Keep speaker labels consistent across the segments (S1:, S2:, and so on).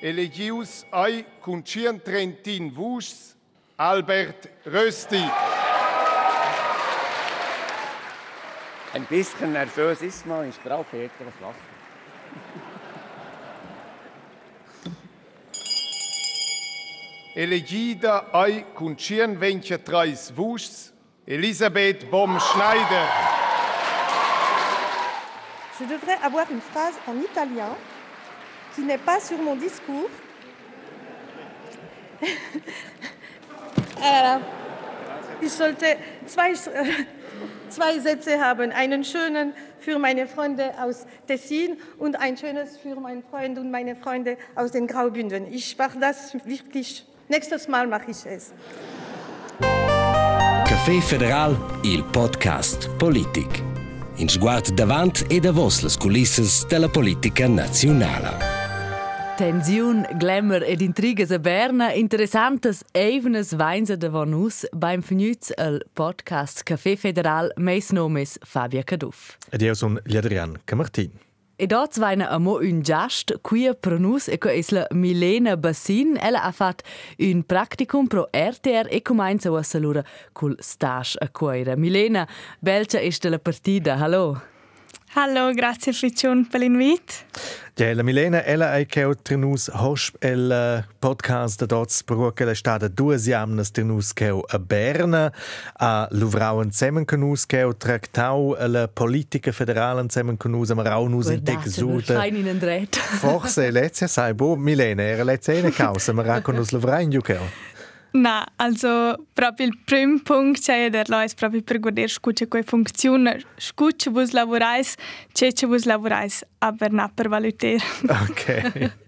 S1: elegius ai cun Trentin vus Albert Rösti.
S2: Ein bisschen nervös ist man, ich brauche etwas Wasser.
S1: Elegida ai cun 23 vus Elisabeth Baum-Schneider.
S3: Je devrais avoir une phrase en italien qui n'est pas sur mon discours. äh, ich sollte zwei, zwei Sätze haben. Einen schönen für meine Freunde aus Tessin und ein schönes für meinen Freund und meine Freunde aus den Graubünden. Ich mache das wirklich. Nächstes Mal mache ich es.
S4: Café Federal, il podcast Politik. In sguard davant e davos les culisses della politica nazionale.
S5: Tension, Glamour ed intrigas a Berna, interessantes evenes weins davon us beim Fnüz al podcast Café Federal, meis nomes Fabia Caduff.
S6: Ed io son Adrian Camartin.
S5: E dort vaina amo un gast qui nus e co es la Milena Bassin. Ella ha fat un practicum pro RTR e comincia a salura col stage a. Milena, belcia est la partida. Hallo.
S7: Hallo, grazie Friccion per l'invito.
S6: Ja, la Milena, ella è che trinus hosp el podcast dort bruche la stada due jamnas trinus che a Berna a Luvrauen zusammen kanus che traktau la politica federale zusammen kanus am raunus in tek zude.
S5: Fein in dret.
S6: Forse letzte sai bo Milena, era letzte eine causa, ma raconus Luvrain jukel.
S7: No, also proprio il primo punto c'è da è proprio per guardare scuccia come funziona, scuccia vos lavorais, c'è c'è vos lavorais, aber non per valutare.
S6: Ok.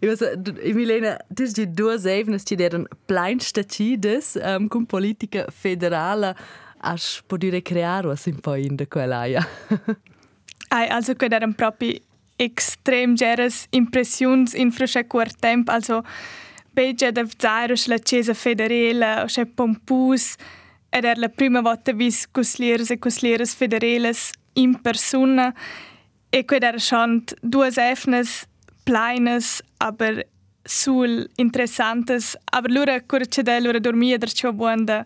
S5: Ich weiß, Milena, du hast die due Ebenen, die deren pleinste Cides um, con politica federale, hast dir creare was un po' in quell'aia?
S7: Ai, also che erano proprio extrem geres impressions in frische quart temp, also Begia da Zairus la Chiesa Federale, c'è Pompus, ed era la prima volta vis cuslieres e cuslieres federales in persona, e quid era schon due efnes pleines, aber sul interessantes, aber lura curce de lura dormia der ciò buonda,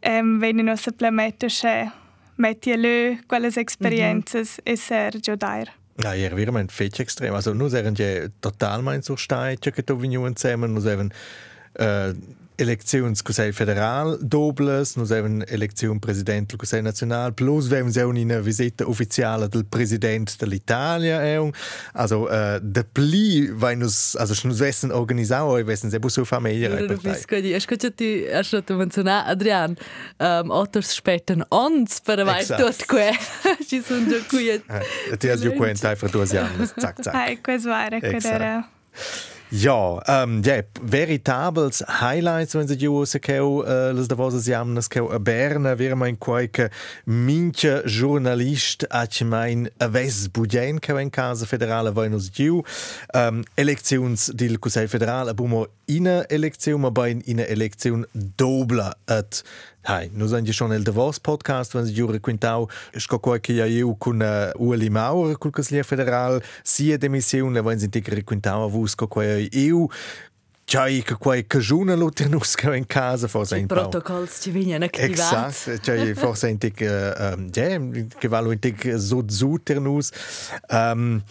S7: um, veni no supplemento c'è metti a lö quelles experiences mm -hmm. e ser giodair.
S6: Ja, ja, veramente fece extrem. Also, erano ja total mein so stein, che tu veniamo zusammen, noi erano Elektions Conselho Federal dobles, nos even Elektion President del Conselho Nacional, plus vem se un ina visita ufficiale del President dell'Italia eun. Also äh, de pli vai nos also nos vessen organisau e vessen se buso famiglia.
S5: Ja, du bist gut. Ich könnte die erst noch mencionar Adrian, ähm otters späten ons per vai tot que. Ci sono già qui.
S6: Ti has ju quenta einfach due anni. Zack zack.
S7: Ai, questo era, questo era.
S6: Ja, ähm, ja, veritables highlights, wenn sie die rauskommen, äh, das da was sie haben, das Bern, wir mein qualche minche Journalist, hat mein Wes Budien, che in casa federale vai nos diu, ähm, Elektions del Consiglio federale, abbiamo in Elektion, ma bei in Elektion dobla at Hai, noi siamo già nel Davos podcast, wenn sie giure quintau, sco qualche ja eu con uh, Ueli Maurer, col Consigliere Federal, sia demissione, wenn sie integri quintau avus co quai eu, C'hai che quai cagiuna lo ternusca in casa, forse in
S5: Protocolli ci vengono attivati.
S6: Esatto, c'hai forse in tic, uh, ja, che valo in tic so zu ternus. Um,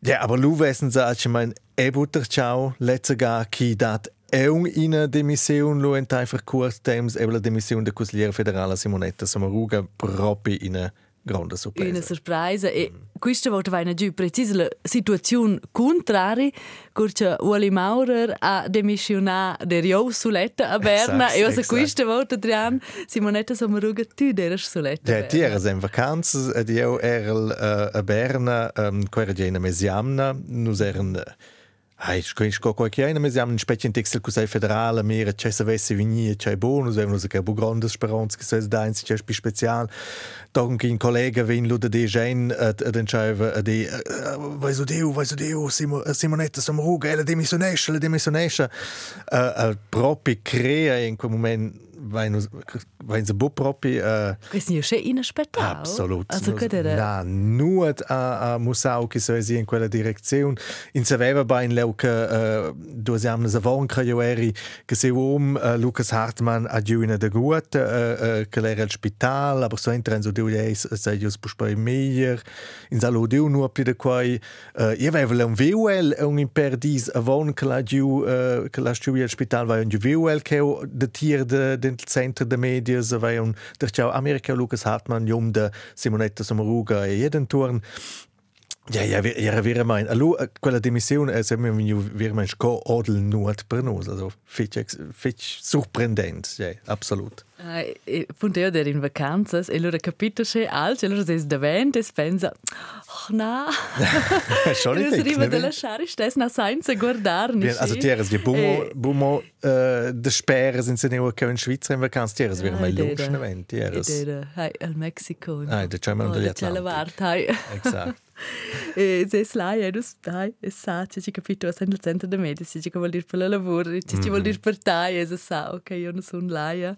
S6: ja, aber lu wissen sie, ich mein, e butter ciao, letzte gar, chi dat è una demissione, lo einfach kurz temps, e la demissione del Consigliere Federale Simonetta Samaruga proprio in una grande sorpresa.
S5: Una sorpresa e mm. questa volta va in giù precisa la situazione contraria, perché Ueli Maurer ha demissionato da Rio Suletta a Berna e also questa volta Adrian Simonetta Samaruga tu eras Suletta.
S6: Ja, ti eras in vacanze ed io ero a Berna, um, qua era già in Mesiamna, nus eran Hai, sco qualche anno, ma siamo in specie in textil così federale, mira, c'è se avesse venire, c'è bonus, abbiamo che bu grande speranza che se da in c'è più speciale. Darum che un collega vin lu de gen ad entscheiva ad e vai su deu, vai su deu, Simonetta Samruga, la demissionesce, la demissionesce, proprio crea in quel momento wenn sie propi äh,
S5: es nie schon inaspettato
S6: absolut.
S5: Also cadere
S6: na nur a, a Musau che so in quella direzione in saveva bei in leuke uh, du sie haben eine Woche Joeri che se um uh, Lukas Hartmann a giuna de gut uh, uh, che al spital aber so entren so du es sei just bei meier in salo du nur pli de quai. Uh, io aveva un VUL un in perdis a von che la giu uh, che la giu al spital vai un VUL che de tier de del centro de medias vai un der ciao Amerika Lukas Hartmann jum de Simonetta Sommaruga e jeden turn ja, ja, era verament. Allo, quella dimissione è sempre veramente sco odel nuot per nos, also fitch, fitch sorprendent, ja, absolut.
S5: Uh, punto io ero in vacanze e allora capito che altro, allora sei davanti e pensa, oh no,
S6: Schon nicht.
S5: allora arriva da lasciare stessa na senza guardarmi.
S6: Bien, also tieres die bumo bumo uh, de spere sind sie nicht in Schweizer in Vacanze, tieres wäre mein. Luxus event, tieres.
S5: Era al Mexico.
S6: Ah, da c'è
S5: Oh,
S6: degli
S5: da c'è la
S6: Atlantic. Exakt.
S5: E se slai, e dus, dai, e sa, c'è capito, è nel centro de media, c'è che vuol dire per la lavoro, c'è che vuol dire per te, e sa, ok, io non sono laia.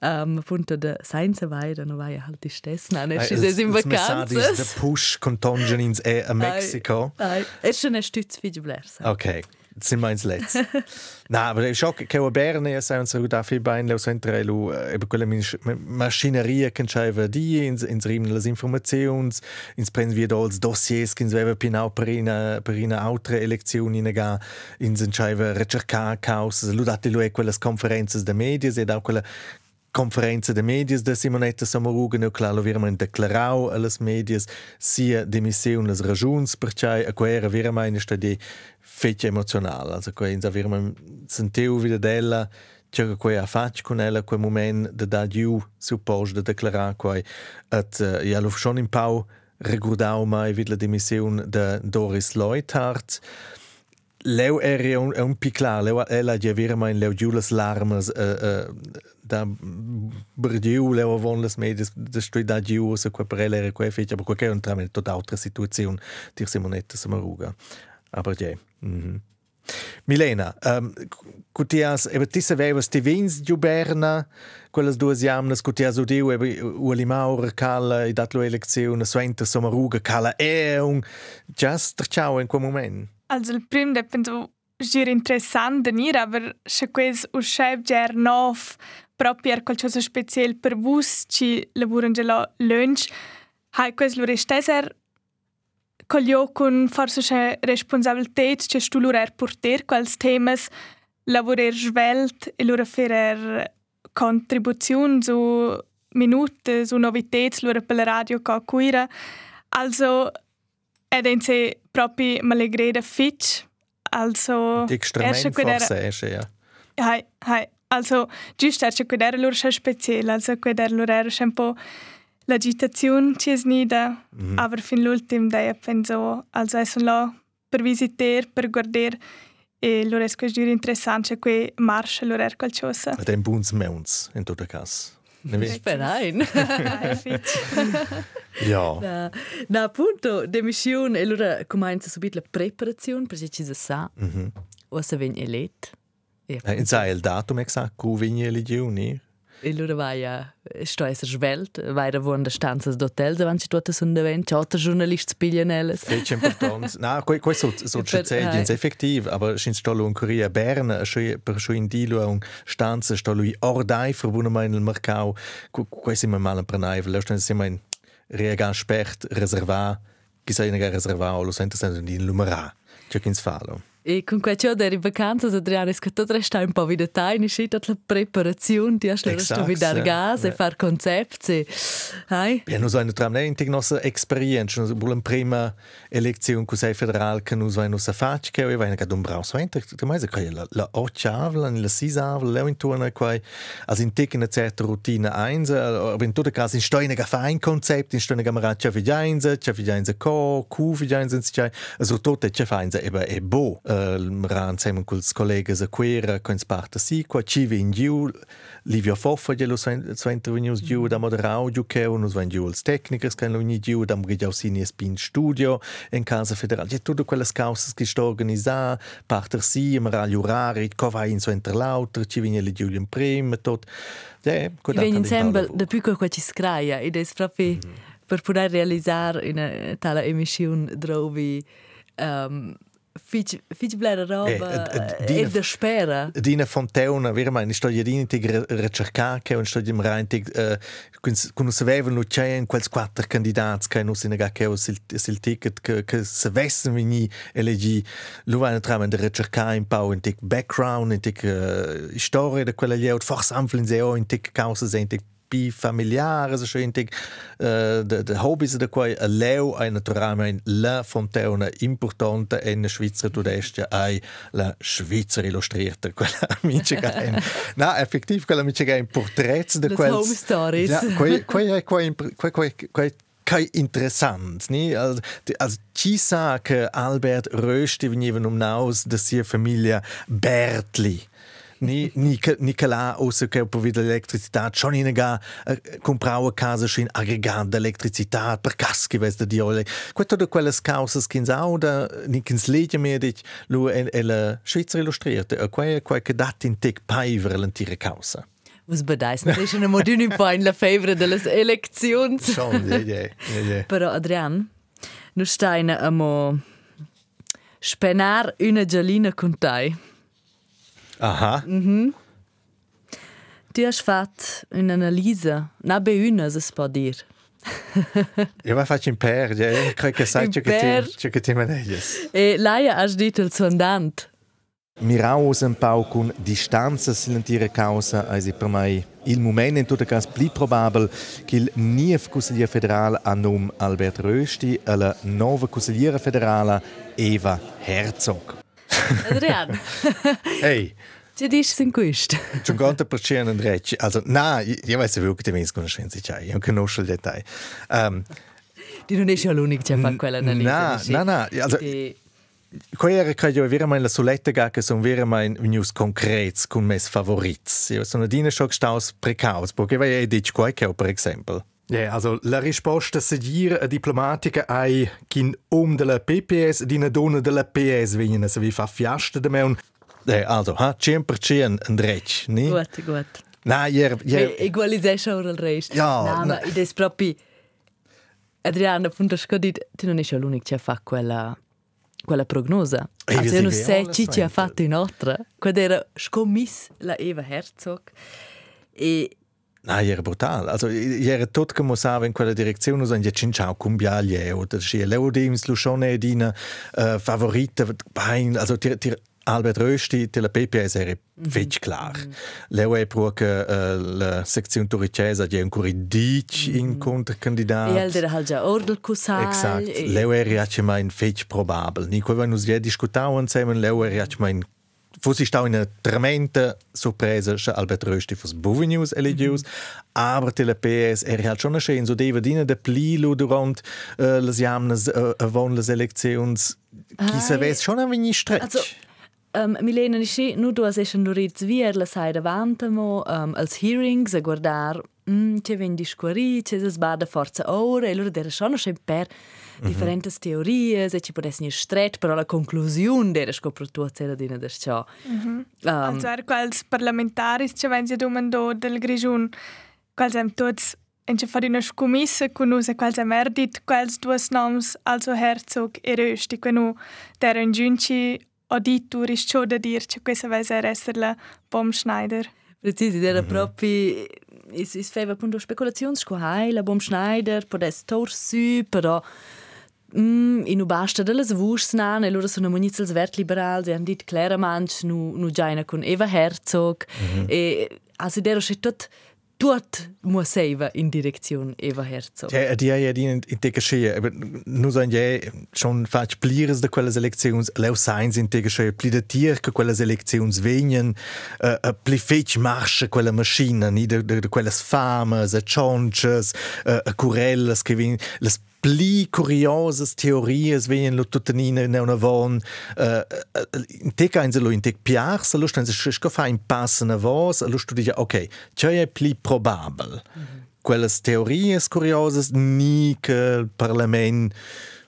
S5: Um, appunto, da senza vai, da non vai halt die non è
S6: Eh,
S5: ci sei in vacanze.
S6: de push con Tonjanins e a Mexico.
S5: Dai, è schon ein Stütz wie blersa.
S6: Ok, sind wir ins Letzte. Na, aber ich auch che a Berne sai un saluto a fi bain lo centre lu e quella machineria che c'è di ins ins rim les informazions ins dols dossiers che sveva pinau per ina altre elezioni nega ins c'è ricerca causa lu dati lu e quelle conferenze de media e da quella conferenza de medias de Simonetta Samaruga no claro virament declarau alles medias sia demissiun las ragiuns perchai a quera virament sta di fece emocional also quei insa virament sentiu vida della C'era quei a fac con ella quel moment de da giu suppos de declarar quei at uh, ja lo schon in pau regurdau mai vid la demissiun de Doris Leuthard. Leu era un, un piclar, leu ella già veramente leu giù las larmas uh, uh, da bergiu leu avon las medias da stoi da giù se quel per ella era quel fece, aber quel che è un tramite tutta altra situazione dir Simonetta Samaruga. Aber ja. Mhm. Milena, um, cutias, eba ti savevas ti vins giù Berna, quelles due jamnas, cutias udiu, eba Uli Maurer, cala, i dat lo elezione, Suenter Samaruga, cala, e un just ciao in quel moment.
S7: Also il primo è penso gir interessant venir, aber se quels usceb ger nov proprio qualcosa special per vus ci lavuran gelo lunch, hai quels lure steser colio con forse c'è responsabilität c'è stu lure er porter quels temas lavorer svelt e lure fer contribuzione su minute su novität lure per la radio ca cuira also ed in se proprio malgreda fitch also erste quella-
S6: forse, ja.
S7: Hai, hai. Also, giusto, c'è che era loro speciale, also che era un po' l'agitazione ci è snida,
S6: Mhm.
S7: aber fin l'ultim day penso, also è là per visitare, per guardare e loro è squadra interessante, che marcia loro era qualcosa.
S6: Ed ein buns meuns, in tutto caso. Ne?
S5: Sperein.
S6: Ja.
S5: Na, na appunto, demissione, e allora comincia subito la preparazione, perché ci si sa,
S6: Mhm.
S5: o se viene eletto.
S6: In sai il datum exact, cu vigne legioni?
S5: E allora vai a sto essere svelt, vai a vuonda stanze d'hotel, davanti ci tutte sono davanti, c'è altri giornalisti spigliano elles.
S6: Fece important. Na, quei quei so so c'è ins effektiv, aber sin stolo in Korea Bern, scho per scho in dilo un stanze stolo i ordai verbuna mai nel mercau. Quei si mal per naiv, lo stanze si mein reagan spert reserva, chi sai nega reserva, lo sente sempre di numera. C'è chi fallo.
S5: E con questo ero in vacanza, Adriano, è che tutto resta un po' di tiny shit, la preparazione, ti sto
S6: Exakt,
S5: vidar
S6: ja.
S5: gas e
S6: Ja.
S5: far concepti. Hai?
S6: Ja, nu so eine tram ne intig nossa experienza, nu bulan prima elezione cu sei federal che vai nossa fac che e na cadum braus vai inter, tu mai che la la ochavla, la sisavla, leu intorno quai as in tic una certa routine eins, aber in tutte cas in steine ga fein concept, in steine fi jainza, c'è fi jainza co, cu fi jainza in sich, also tutte c'è feinza eba e bo. Uh, ra insieme con i colleghi a quera con parte sì qua ci vin giù Livio Foffa glielo so intervenius giù da moderau giù che uno sven giù els tecnicers che ogni giù da mri giù sini spin studio in casa federale. Ja tutte quelle cause che sto organizzà parter sì ma ra gli orari cova in so interlauter ci viene giù in prim tot
S5: ja vien insieme da più che ci scraia ed è proprio mm per poter realizzare una tale emissione drovi um, Fitch blera roba eh, e, e, e da spera.
S6: Dina fonteuna, vera mai, sto jedini tig ricercar che un sto tig kun se vevan nu c'è quels quattro candidats che nu sinaga che o sil sil ticket che che se vessen vini elegi lu va entrare in ricercar in pau in tig background in uh, storia de quella lieu forse amflin se o in tig causa in tig bi familiare so schöntig uh, de, de hobbies da quai a leu ai naturalmente la fonteuna importante in Schweizer tudestia ai la Schweizer illustrierte quella amici che na effektiv quella amici che porträts de
S5: quels home stories
S6: ja quai quai quai quai quai quai kai interessant ni also, also ci sa che Albert Rösti veniva um naus de sia famiglia Bertli ni ni ni cala o se che per vida l'elettricità schon in ga comprare casa schon aggregat d'elettricità per caschi ves de diole quetto de quelle causas che au da ni kins legge mir dich lu el el Schweizer illustrierte a quai quai che dat in tek paiver l'antire causa
S5: Was bedeist das ist eine moderne Point la favore delle elezioni.
S6: Schon, ja, ja, ja.
S5: Però Adrian, nu steine amo spenar una gelina con te.
S6: Aha.
S5: Mhm. Du hast fatto un'analisi, non be una, se si può dire.
S6: Io mi faccio imperdere, ja. credo che sai che ti, che ti maneggias.
S5: E lei ha detto il suo andante.
S6: Mirau un po' con distanza silentire causa, also per me il momento in tutto caso più probabile che il nuovo consigliere federale a nome Albert Rösti e la nuova consigliera federale Eva Herzog.
S5: Adrian.
S6: hey.
S5: Ci dici in questo?
S6: C'è un per cento di reci. Also, no, io vedo wirklich die conoscenze c'hai, io conosco il dettaglio. Um,
S5: Di non sei l'unico che fa quella analisi.
S6: No, no, no. Also, di... Quella che io vera la soletta che sono vera mein news concrets con mes favorits. Io sono dine schon gestaus precaus, perché vai e dici qualche per esempio. Ja, also la risposta seguire a diplomatica ai kin um della PPS di una donna della PS vengono se vi fa fiasta da me un eh, also ha 100% un dretch, ni?
S5: Gut, gut.
S6: Na, ier ier
S5: equalization ora il resto.
S6: Ja,
S5: na, ma id è proprio Adriana, appunto, scodit, tu non sei l'unico che fa quella quella prognosa.
S6: E
S5: also, io non so chi ci ha fatto in altra. Quando era scommiss la Eva Herzog e
S6: Nein, era brutal. Also, era tot che mo sava in quella direzione, usan ja cinciao cumbiaglie, oder schi Leodims, Lucione, Dina, uh, Favorite, Bein, also, tir, tir, Albert Rösti, della PPS era mm -hmm. fetch klar. Mm -hmm. Leo è proprio uh, la sezione turicesa di ancora dic mm -hmm. in controcandidat.
S5: E era già ordel cusal.
S6: Exakt. E... Leo era ja mein fetch probabel. Nico, uns ja diskutauen zusammen, Leo era ja mein Fossi stau in tremenda sorpresa che Albert Rösti fos Bovi News eligius, mm -hmm. aber tele PS er halt schon schön so deva dina de plilo durant uh, las jamnas uh, avon las elections chi se ves schon a vegni stretch.
S5: Also, Um, Milena, nisci, nu du has eschen luriz vier la sai davanti mo um, als hearings a guardar mm, che ven discuori, che se sbada forza ora e loro dera schon schon per mm -hmm. differentes teorie, se ci potesse ni stret, però la conclusione dera scopertura c'era dina da ciò.
S7: Mm -hmm. um, also er quals parlamentaris che ven si domando del grigiun, quals em tots en che fare una scomissa con us e quals em erdit quals duas noms also Herzog e Rösti, quenu der en giunci auditor ist schon da dir, che questa a essere la Bom Schneider.
S5: Precisi, era mm -hmm. proprio es es feva appunto speculazioni con la Bom Schneider, podes tor su, però Mm, e nu basta delle svus nan, e loro sono munizels vert liberal, e han dit claramente nu nu giaina con Eva Herzog mm -hmm. e also der ist tot dort muss in Direktion Eva Herzog.
S6: Ja, die ja die in der Geschichte, aber nur so ein ja schon fast plires de quelle Selektions, leu signs in der Geschichte, pli de tier che quelle Selektions venien, uh, uh, pli fetch marsche quelle Maschine, ni de, de, quelles fames, de chonches, uh, curelles che vin, les pli curiosas teorias veien lo tutanina in una von uh, in te kain se lo in te piars lo stan se scho fa in passen a vos lo studia ok c'è è pli probabel mm -hmm. quelles teorias curiosas ni che il parlament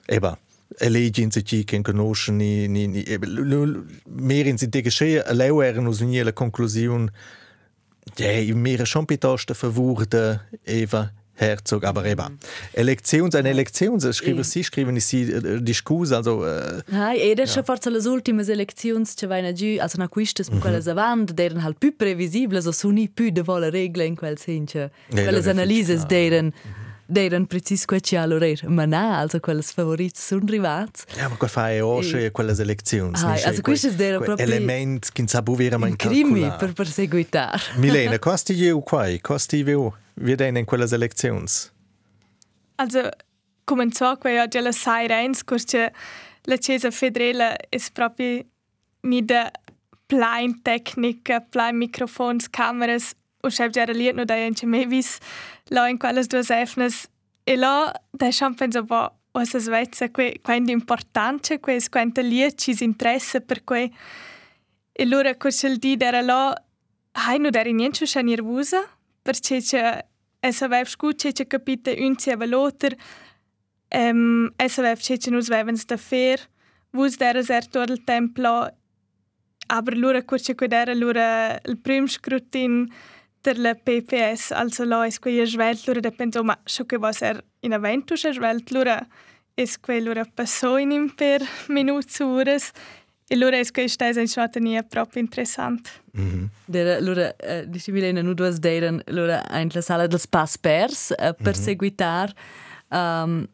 S6: eba elegi in sich che conoscono ni ni ni mehr in sich geschehen leu eran us nie la conclusion ja mir schon piuttosto favore eva Herzog, aber eben. Mhm. Elektions, eine Elektion, schreiben Sie, schreiben Sie äh, Diskus, also... Äh,
S5: Nein, ed è ja. forse le ultime elezioni che vanno giù, also na quistes, mm -hmm. quelle avanti, erano halt più previsibili, so sono più de volle regle in quel senso. Quelle analisi erano... Deren precis quel ci allorer, ma na, also quelles favorits sun rivats.
S6: Ja, ma quel fa è osce e quelle elezioni.
S5: Ah, also quistes deren proprio
S6: element che sa buvere man
S5: crimi per perseguitar.
S6: Milena, costi io qua, costi io wie denn in quelle elezioni?
S7: Also, cominciò qui oggi alle 6 reins, perché la Chiesa federale è proprio nicht da plein tecnica, plein microfons, cameras, o scheb già liet no da ence mevis, la in quelles due efnes, e la da schon penso bo o se svezza que quindi importante que es quanta liet ci interessa per que e lura quel di era la hai no der niente scha nervosa perché c'è es avev scucce c'è capite un ci ava l'oter ehm es avev c'è nus vevens da fer. Vus der er tot il templo aber lura quel che era lura il prim scrutin der PPS also la es quei svelt lura de penso ma scho che va ser in evento svelt lura es quei lura passo in per minuts ures E allora è che stai in Schwatania proprio interessante.
S5: Mm -hmm. Der, allora, uh, dici Milena, nu duas deiren, allora, in la sala dels pas pers, uh, per mm -hmm. seguitar um,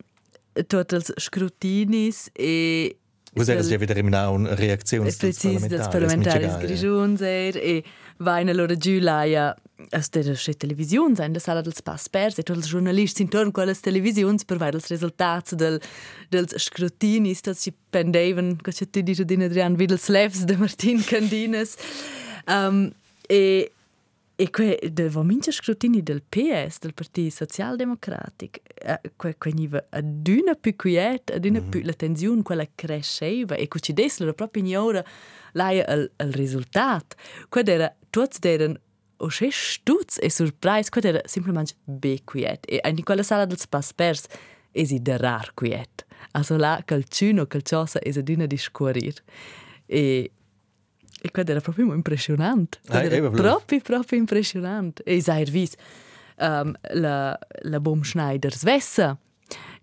S5: tots els scrutinis e
S6: Vos eres ja wieder immer una reazione
S5: dels parlamentaris. dels parlamentaris grigiuns e vain allora giù laia as der sche televisiun in der sala dels pas pers e tots els giornalisti intorno a quelles televisiuns per els resultats del, dels scrutinis dat si pendeven, che tu dici din Adrian Vidals Levs de Martin Candinas um, e E que de vomince scrutini del PS, del Partito Socialdemocratic, eh, que que niva ad una più quiet, ad una -hmm. più la tensione quella cresceva e cuci des la propria ignora laia al, al risultat. Quad era tuts deren o che stutz e surprise, quad era simplement be quiet. E in quella sala dels pas pers esi de rar quiet. Also la calcuno calciosa es ad una discurir. E E quello era proprio impressionante. Ah, era proprio, proprio impressionante. E sai, vis, um, la, la Baumschneider Svessa,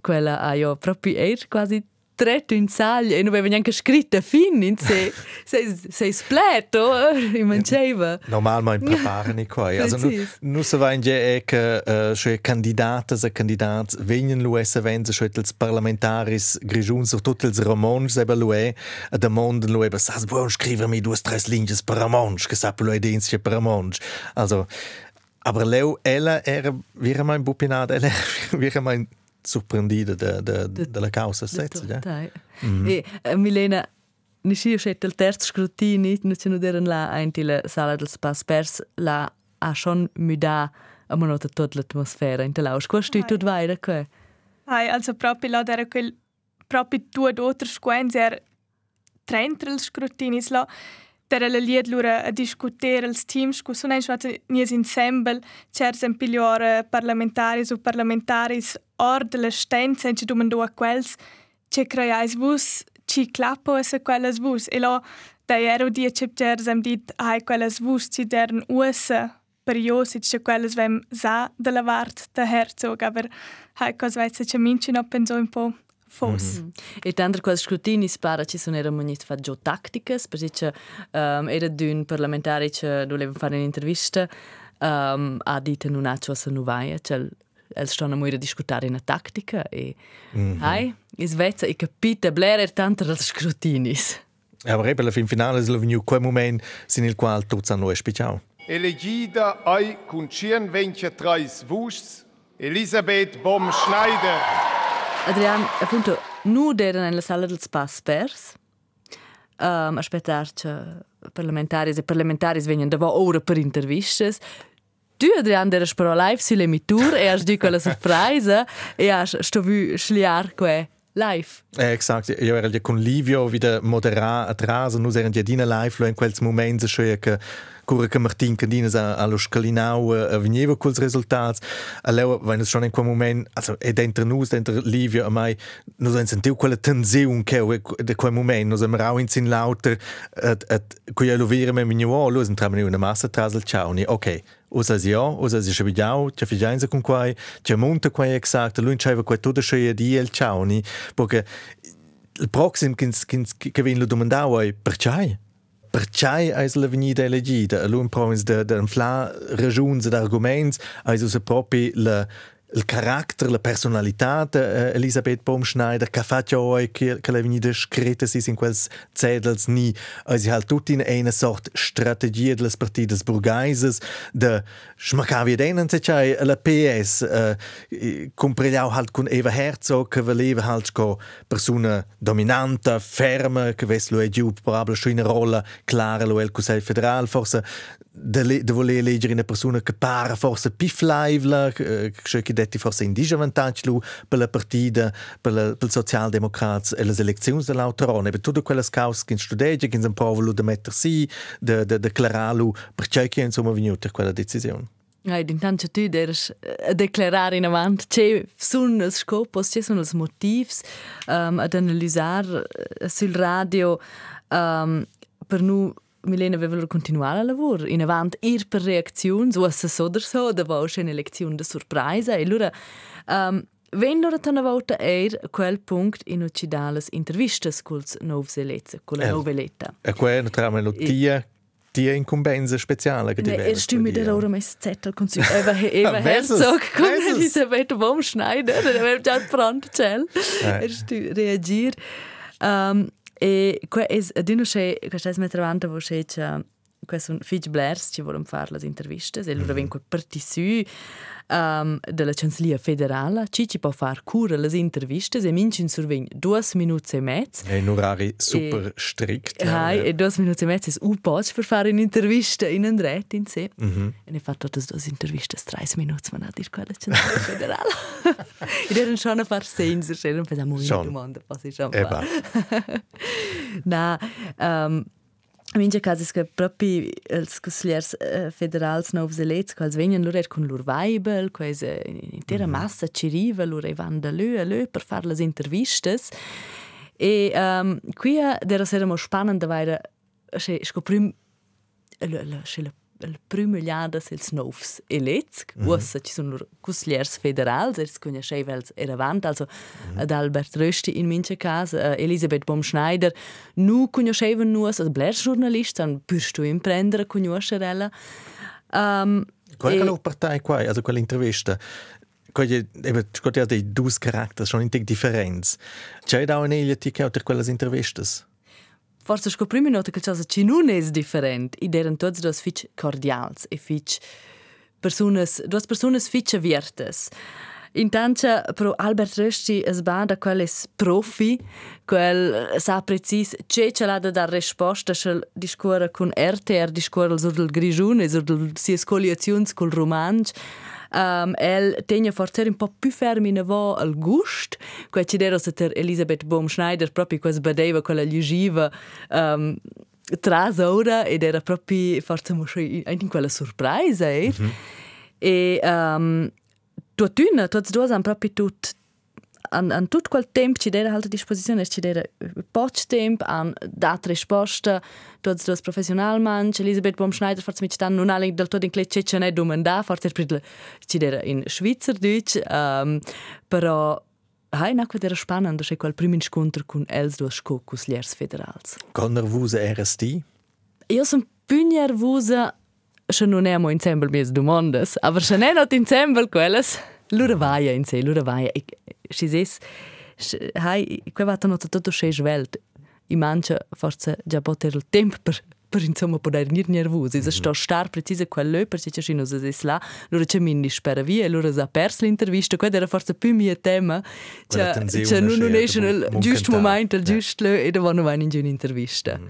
S5: quella ha io proprio er quasi tretto in saglia e non aveva neanche scritto fin in se sei sei spleto in manceva.
S6: Normalmente preparano qua also nu nu se va in je che uh, che candidate e candidats vengono lo esse venze che els parlamentaris grigiun so tutti els romans eba lo e lo eba sas buon scrivermi due tre linee per romans che sa lo edinse per romans also aber leu ella era wir mein bupinat ella wir mein surprendida da, da, da, dalla causa stessa. Ja?
S5: Mm -hmm. E, uh, Milena, ne si uscito il terzo scrutini, non c'è nulla là in la sala del spas pers, là ha schon müda a monota tutta l'atmosfera in telausch. Qua sti tutto vai da qua?
S7: Ai, also proprio là era quel proprio due o tre squenze er trentre il scrutinis der la lied lura a discutere els teams cu sun ein schwat nies ensemble chers en pigliore parlamentaris o parlamentaris or de la stenza en ci domando a quels che creais vus ci clappo a quelles vus. E lo da ero die chipters am dit ai quelles vus ci dern usa per io si che quelles vem sa de la vart da herzog aber hai cos weiss che minci no penso un po' fos. Mm
S5: -hmm. E tanto quel scrutini spara ci sono era munit fa gio tattiche, perché um, era d'un parlamentare che voleva fare un'intervista um, ha detto non ha ciò se non vai, cioè el stanno a discutere in tattica e mm -hmm. hai in Svezia e capite bler er tanto dels scrutinis.
S6: Aber eben, la fin finale è venuto quel momento in il quale tutti hanno speciato.
S1: Elegida ai con 123 vus Elisabeth Bom-Schneider.
S5: Adrian, appunto, nu erano nella sala del spas pers. Um, aspettar che parlamentari e parlamentari vengono da ora per interviste. Tu, Adrian, eras però live sull'emitur e hai detto quella sorpresa e hai sto vu schliar que live.
S6: Eh, exakt, io ero con Livio wieder moderar atrás und nus eran ja dina live in quels moments schon che cura che Martin Candinas allo scalinau uh, veniva quels resultats. Allora wenn es schon in quel moment also e dentro nus dentro Livio a mai nus han sentiu quella tensione che de quel moment. Nus am rau in sin lauter at at quia lo vire me minio lo sind tramani una massa trasel ciao ni okay Usa si ja, usa si shabidiao, c'è figianza con quai, c'è monta quai exact, lui c'aveva quai tutto scioia di el ciao ni, perché il prossimo che viene lo domandavo è perché? Perché è la venuta elegida? Allora, provis de, de infla ragioni ed argomenti, è proprio la il carattere, la personalità di uh, Elisabeth Baumschneider, che fa poi che, che la venuta scritta si in quels Zetels ni, also halt tut in eine Sort Strategie des Partides Burgaises, de schmaccavi denen se c'è la PS, uh, compregliau halt con Eva Herzog, che voleva halt co persona dominante, ferma, che ves lo è giù probabile schon in rolla clara lo el Consiglio federal, forse de, de voler leggere una persona che para forse più lively, che, che detti forse in disvantaggio per la partita, per, la, per socialdemocrats e le elezioni dell'autorone. Per tutte quelle cause che studiano, che si provano di mettersi, di declararlo, perché che insomma venuta quella decisione.
S5: Ja, intanto tu deves a declarar in avant ce sono i scopos, ce sono i motivi um, ad analizzare sul radio um, per noi Milena aveva continuare a lavorare in avanti ir per reazioni o se so der so da war schon eine Lektion de sorpresa e allora um, Wenn loro una volta er quel punkt in occidales intervistas culs novs elezza, con la
S6: Eh.
S5: noveletta.
S6: E qua tramelo tia, tia incumbenza speciale che
S5: Ne,
S6: diventa
S5: er stimme der
S6: tia.
S5: ora mes Zettel con su Eva Eva Herzog
S6: Wessels.
S5: Elisabeth Baumschneider, der wird già pronto cel.
S6: Eh.
S5: Er E, kaj je edino še, kaj še mi je trebalo všeč. Avanti vo che questo Fitch Blairs ci volen fare le interviste e loro vengono parti su um, della Cancellia federale ci ci può far cura le interviste e mincin survegn due minuti e mezzo
S6: È un orario super strikt.
S5: Hai, e due minuti e mezzo è un po' per fare un'intervista in Andret in sé.
S6: Mhm.
S5: E ne fa tutte due interviste, tre minuti, ma non dire quella centrale federale. Ed erano schon a far senso, erano per una
S6: Schon.
S5: domanda, poi schon
S6: Eh,
S5: fa. Na, um, in minha casa è proprio els consigliers uh, federals novs elets, quals vengono loro con loro Weibel, quasi intera massa ci arriva, loro vanno da lì a lì per fare le interviste. E um, qui era saremo spannend weil che scoprim la la che la liada sels novs elets, -hmm. ussa ci sono consigliers federals, es conoscevels eravant, also -hmm. ad Albert Rösti in mince casa, uh, Elisabeth Baumschneider, nu conoscevan nuos, als blers journalist, an pürstu imprendere conoscerella. Um,
S6: Qual è
S5: e-
S6: la partei qua, also quell'intervista? Quelle, eben, scotti ha dei due caratteri, sono in differenze. C'è da un'eglia ti che per quelle interviste?
S5: Forse scoprimi nota che cosa ci non è different. Id eran tots dos fitch cordials e fitch personas, dos personas fitch aviertes. Intanto, pro Albert Rösti es bada quelles profi, quel sa precis ce ce l'ha da dar risposta schel discora con RTR discora sur del grigione, sur del sies coliazions col romansch. Um, el tegna forse un po' più fermi vo al gust, qua ci dero se ter Elisabeth Baumschneider proprio quas badeva quella ljugiva um, tras ora ed era proprio forse mo schon in quella sorpresa eh? e um, tuttuna, tots duos han proprio tut an, an tut quel temp ci dera halt a disposizione ci dera poc temp an dat risposta tots duos professionalman Elisabeth Baumschneider forse mit stan non alle del tot in clet ce ne domanda forse per ci dera in Schweizerdeutsch um, però Hai nacque era spannend, c'è quel primo incontro con els duos scocusliers federals.
S6: Con nervosa RST?
S5: Io sono più nervosa se non è insieme alle mie domande, ma se non è insieme quelles, lura vaia in sé, lura vaia. E si ses, hai, qua va tanto tutto sei svelt. I mangia forse già poter il tempo per per insomma poter nir nervosi. Mm -hmm. sto star precisa quello per se ci non si là, loro c'è mini spera via, loro sa perso l'intervista, quello era forse più mio tema. Cioè, cioè non, non il
S6: mon-
S5: giusto momento, il giusto e da vanno in un'intervista.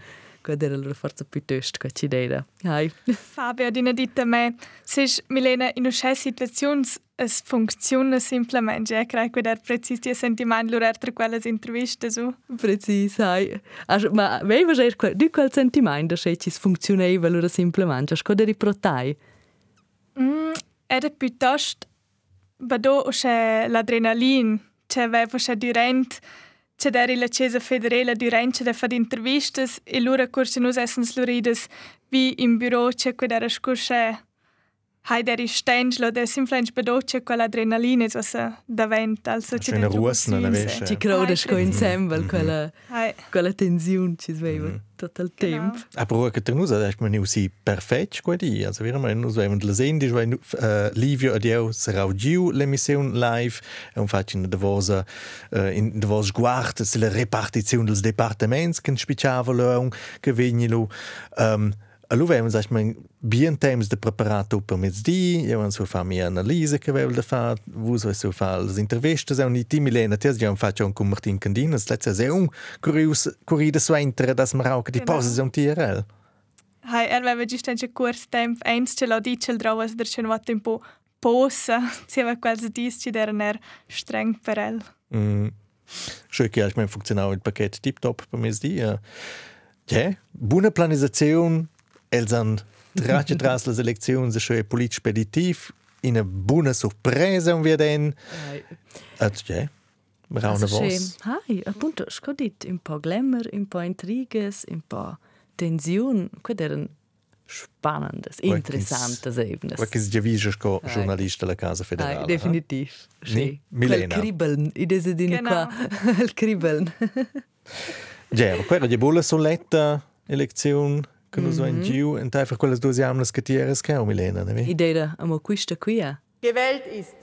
S5: quella era la forza piuttosto che ci dera. Hai.
S7: Fabio, dina dita me, se Milena in una situazione es funziona semplicemente, eh? credo che è preciso di sentimento loro tra quelle interviste su.
S5: Preciso, hai. Ma vei già quel di quel sentimento se ci funzionava loro semplicemente, scoda riprotai.
S7: Mm, era piuttosto Bado c'è l'adrenalina, c'è aveva c'è durante c'è deri la Chiesa federale durante c'è fare interviste e loro corse nos essens lorides wie im Büro c'è quella scorse hai der stenglo der simflench bedoce quella adrenalina so sa davent also
S6: c'è una ruosna na vesce
S5: ci croda sco ensemble quella quella tensione ci sveva tutto il tempo
S6: aber che tenusa da man nu si perfect quadi also wir man nu so eben la sehen die weil Livio adio sarà giu l'emissione live. E un faccio in vosa in de vos guard se la repartizione dels departaments che spiciavolo che vegnilo um, Avevamo sagt man bien temps de preparato per mezzdi, io so fa mia analisi che avevo da fare, vu so so fa le interviste, se ogni team Milena tes già faccio con Martin Candina, letzte se un curios curida so inter das mar auch die pause so TRL.
S7: Hai er aveva giusto un corso tempo, eins ce l'ho dice il dravas der schon wat tempo posa, si aveva quasi dis ci der ner streng per el.
S6: Mm. Schön che ich mein funktioniert il paket tip top per mezzdi. Ja, yeah. buona planizzazione els han tratge tras las elecziuns e schö polit speditiv in a buona sorpresa un vieden. At ja. Rauna vos.
S5: Hai, appunto, scodit un po' glamour, un po' intriges, un po' tensione, quid erano spannendes, interessantes
S6: si già visto come giornalista della Casa Federale.
S5: Hai, definitiv.
S6: Sì. Milena.
S5: Quel kribbeln, i dese dine
S7: Genau.
S5: qua, il kribbeln.
S6: Ja, aber quella di buona soletta elezione che lo so in giù, e einfach quelle due siamo che tieres che Milena, ne?
S5: Idea, amo quista qui?
S8: Gewählt ist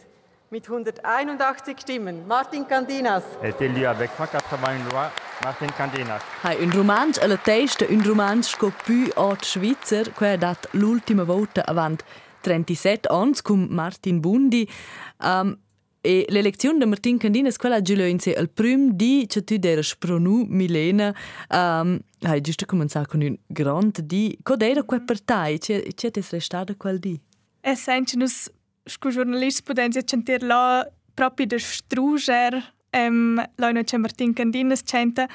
S8: mit 181 Stimmen Martin Candinas.
S9: est élu avec 180 voix Martin Candinas.
S5: Hai un romansch alla testa, un romansch sco più ot Schweizer, che ha dat l'ultima volta avant 37 ans cum Martin Bundi. Um, e l'elezione di Martin Candinas quella giù in sé al prim di che tu era spronu Milena um, hai giusto cominciato con un grand di codera quel partai c'è c'è te restata quel di?
S7: E sente nos sco giornalisti potenza sentir la proprio der Struger ähm, la no c'è Martin Candinas centa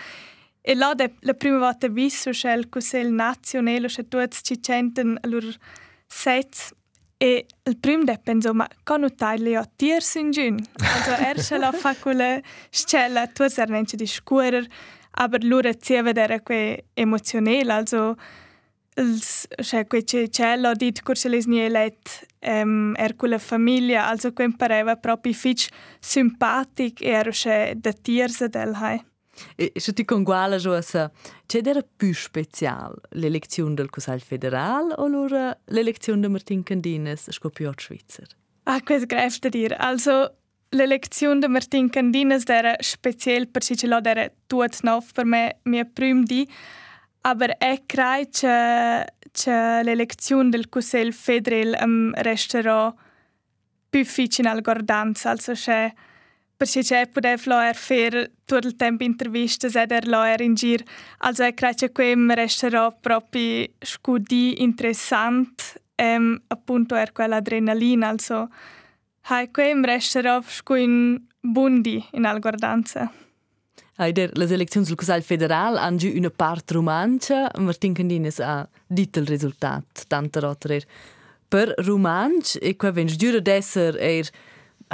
S7: e la de la prima volta visto c'è il Consiglio nazionale c'è tutti ci centen sets e il primo de penso ma con Italia a tier sin giun also er c'è la fa quella scella tu ser nence di scuorer aber lura zieva era que emozionale also ils cioè que c'è c'è la dit curse les nie let um, er quella famiglia also que pareva proprio fitch sympatic er c'è da tierse del hai
S5: e se ti conguala jo sa c'è era più special l'elezione del Consiglio federal o allora l'elezione di Martin Candinas sco più ot Schweizer
S7: Ah, quest grefte dir. Also, l'elezione di Martin Candinas era speziell per si ce l'ho era tuot nov per me mia prim di, aber e crai che, che l'elezione del Consiglio federale um, resterà più vicino al guardanza, also che per si c'è potev loer fer tutto il tempo interviste ed er loer in gir, also e crai che quem resterà proprio scudi interessant um, appunto er quella adrenalina, also. Hai quem resterà scu in bundi in al guardanza.
S5: Eider, les eleccions del Consiglio federal han giù una part romancia, Martin Candinas ha dit il risultat, tanta rotter er per romanch, e qua vens giura d'esser er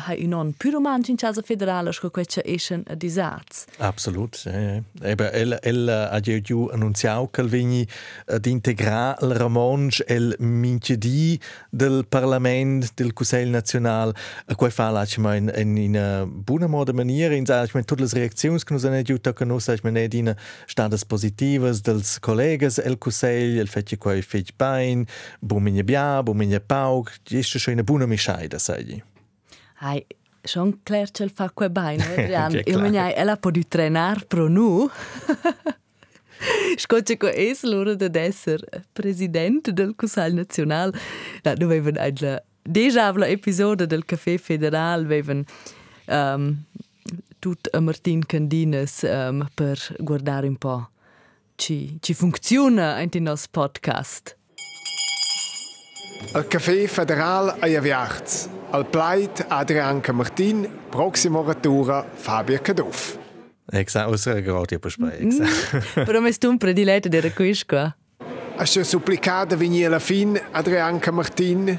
S5: hai un on più romanch in casa federale, sco queccia eschen a disats.
S6: Absolut. Ja. Eben, el, el ha già giù annunziato che vigni ad integrare il romansch el minchedi del Parlament del Consiglio Nazionale. A quei fa la ci in, in, in una buona moda maniera, in sa, ich tutte le reazioni che nos hanno aiutato che nos, ich meine, in stadas positivas dels collegas el Consiglio, el fece quei fece bain, buminja bia, buminja pauk, ist schon eine buona mischaida, sai.
S5: Hai, schon il fa quei bain, Adrian. Il magnai, ella può di trenar pro nu. Scoccia co es l'ora de esser president del Consiglio Nacional. Da dovevan la Deja la episode del Café Federal vevan um, tut a Martin Candinas um, per guardare un po' ci, ci funziona in nostro podcast.
S1: Al Café Federal a Javiarz. Al Pleit Adrian Martin, Proximo Ratura Fabio Caduff.
S6: Exakt, aus einer Radio besprechen.
S5: Mm. Però mi stu un prediletto di qua.
S1: Hast du supplicata venire alla fin, Adrian Martin?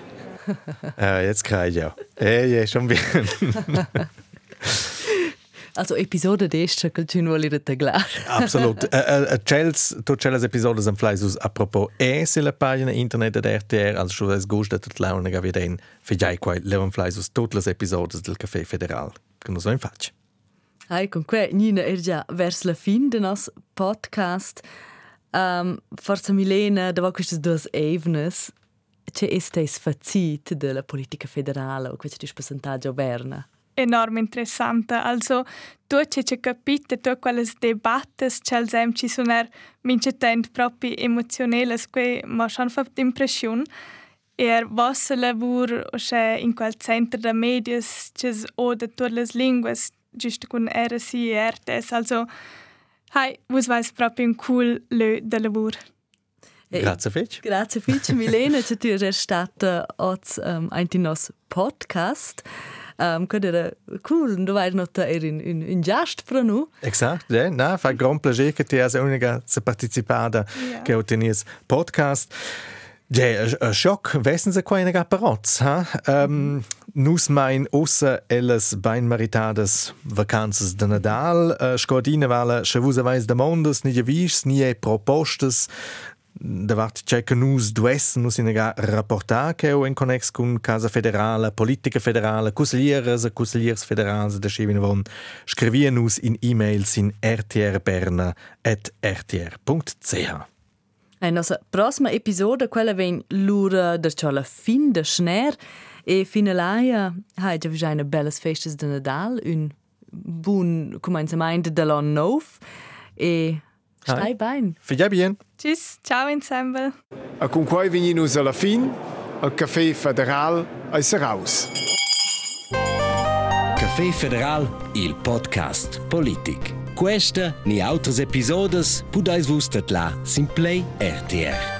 S6: äh, jetzt kriege ich ja. Hey, ja, schon bien.
S5: Also episode d'esce che tu vuoi dire klar.
S6: Absolut. Uh, uh, Chels, tu Chels episodes am Fleisus apropos e sulla pagina internet der RTR, also schon es gusta tot launa ga veden, fidjai quai levan Fleisus tutte le episodes del Café Federal. Che non so in faccia.
S5: Hai con que Nina er già vers la fin de nos podcast. Um, forza Milena, da va queste due evnes, c'è estes fazit della politica federale o questa dispercentaggio berna
S7: enorm interessante. Also, tu ci hai capito, tu quelle debattes, c'è il ci sono er mince tent proprio emozionali, che mi hanno fatto impressione. E vostro lavoro in quel centro di media, c'è o di tutte le lingue, giusto con RSI e RTS. Also, hai, voi siete proprio un cool de lavoro.
S6: Grazie Fitch.
S5: Grazie Fitch. Milena, che tu sei stata oggi um, in nostro podcast. Um, que era cool, du vai nota er in in in gast pro nu.
S6: Exakt, ja, na, fa gran plaisir che ti has unica se participada yeah. che ottenis podcast. Ja, ein Schock, wissen Sie keine Apparots, ha? Ähm, mhm. nus mein ossa elles bein maritades vacances de Nadal, äh, scordine vale, che vus avais de mondes, ni vis, ni propostes, davart c'è che nus dues nus in ga rapportar che o in connex con Casa Federale, Politica Federale, Consiglieres e Consigliers Federals da Schivin von scrivien nus in e-mails in rtrberna@rtr.ch.
S5: E nostra prossima episode quella ven l'ura der la fin de schner e finalaia hai già visai belles festes de Nadal, un buon començament de l'an nou e Stai bene.
S6: Figlia bien.
S7: Tschüss, ciao ensemble.
S1: E con quai veninus alla fin, al Café Federal è raus.
S4: Café Federal, il podcast politic. Questa ni altres episodes pudais vus la Simplay RTR.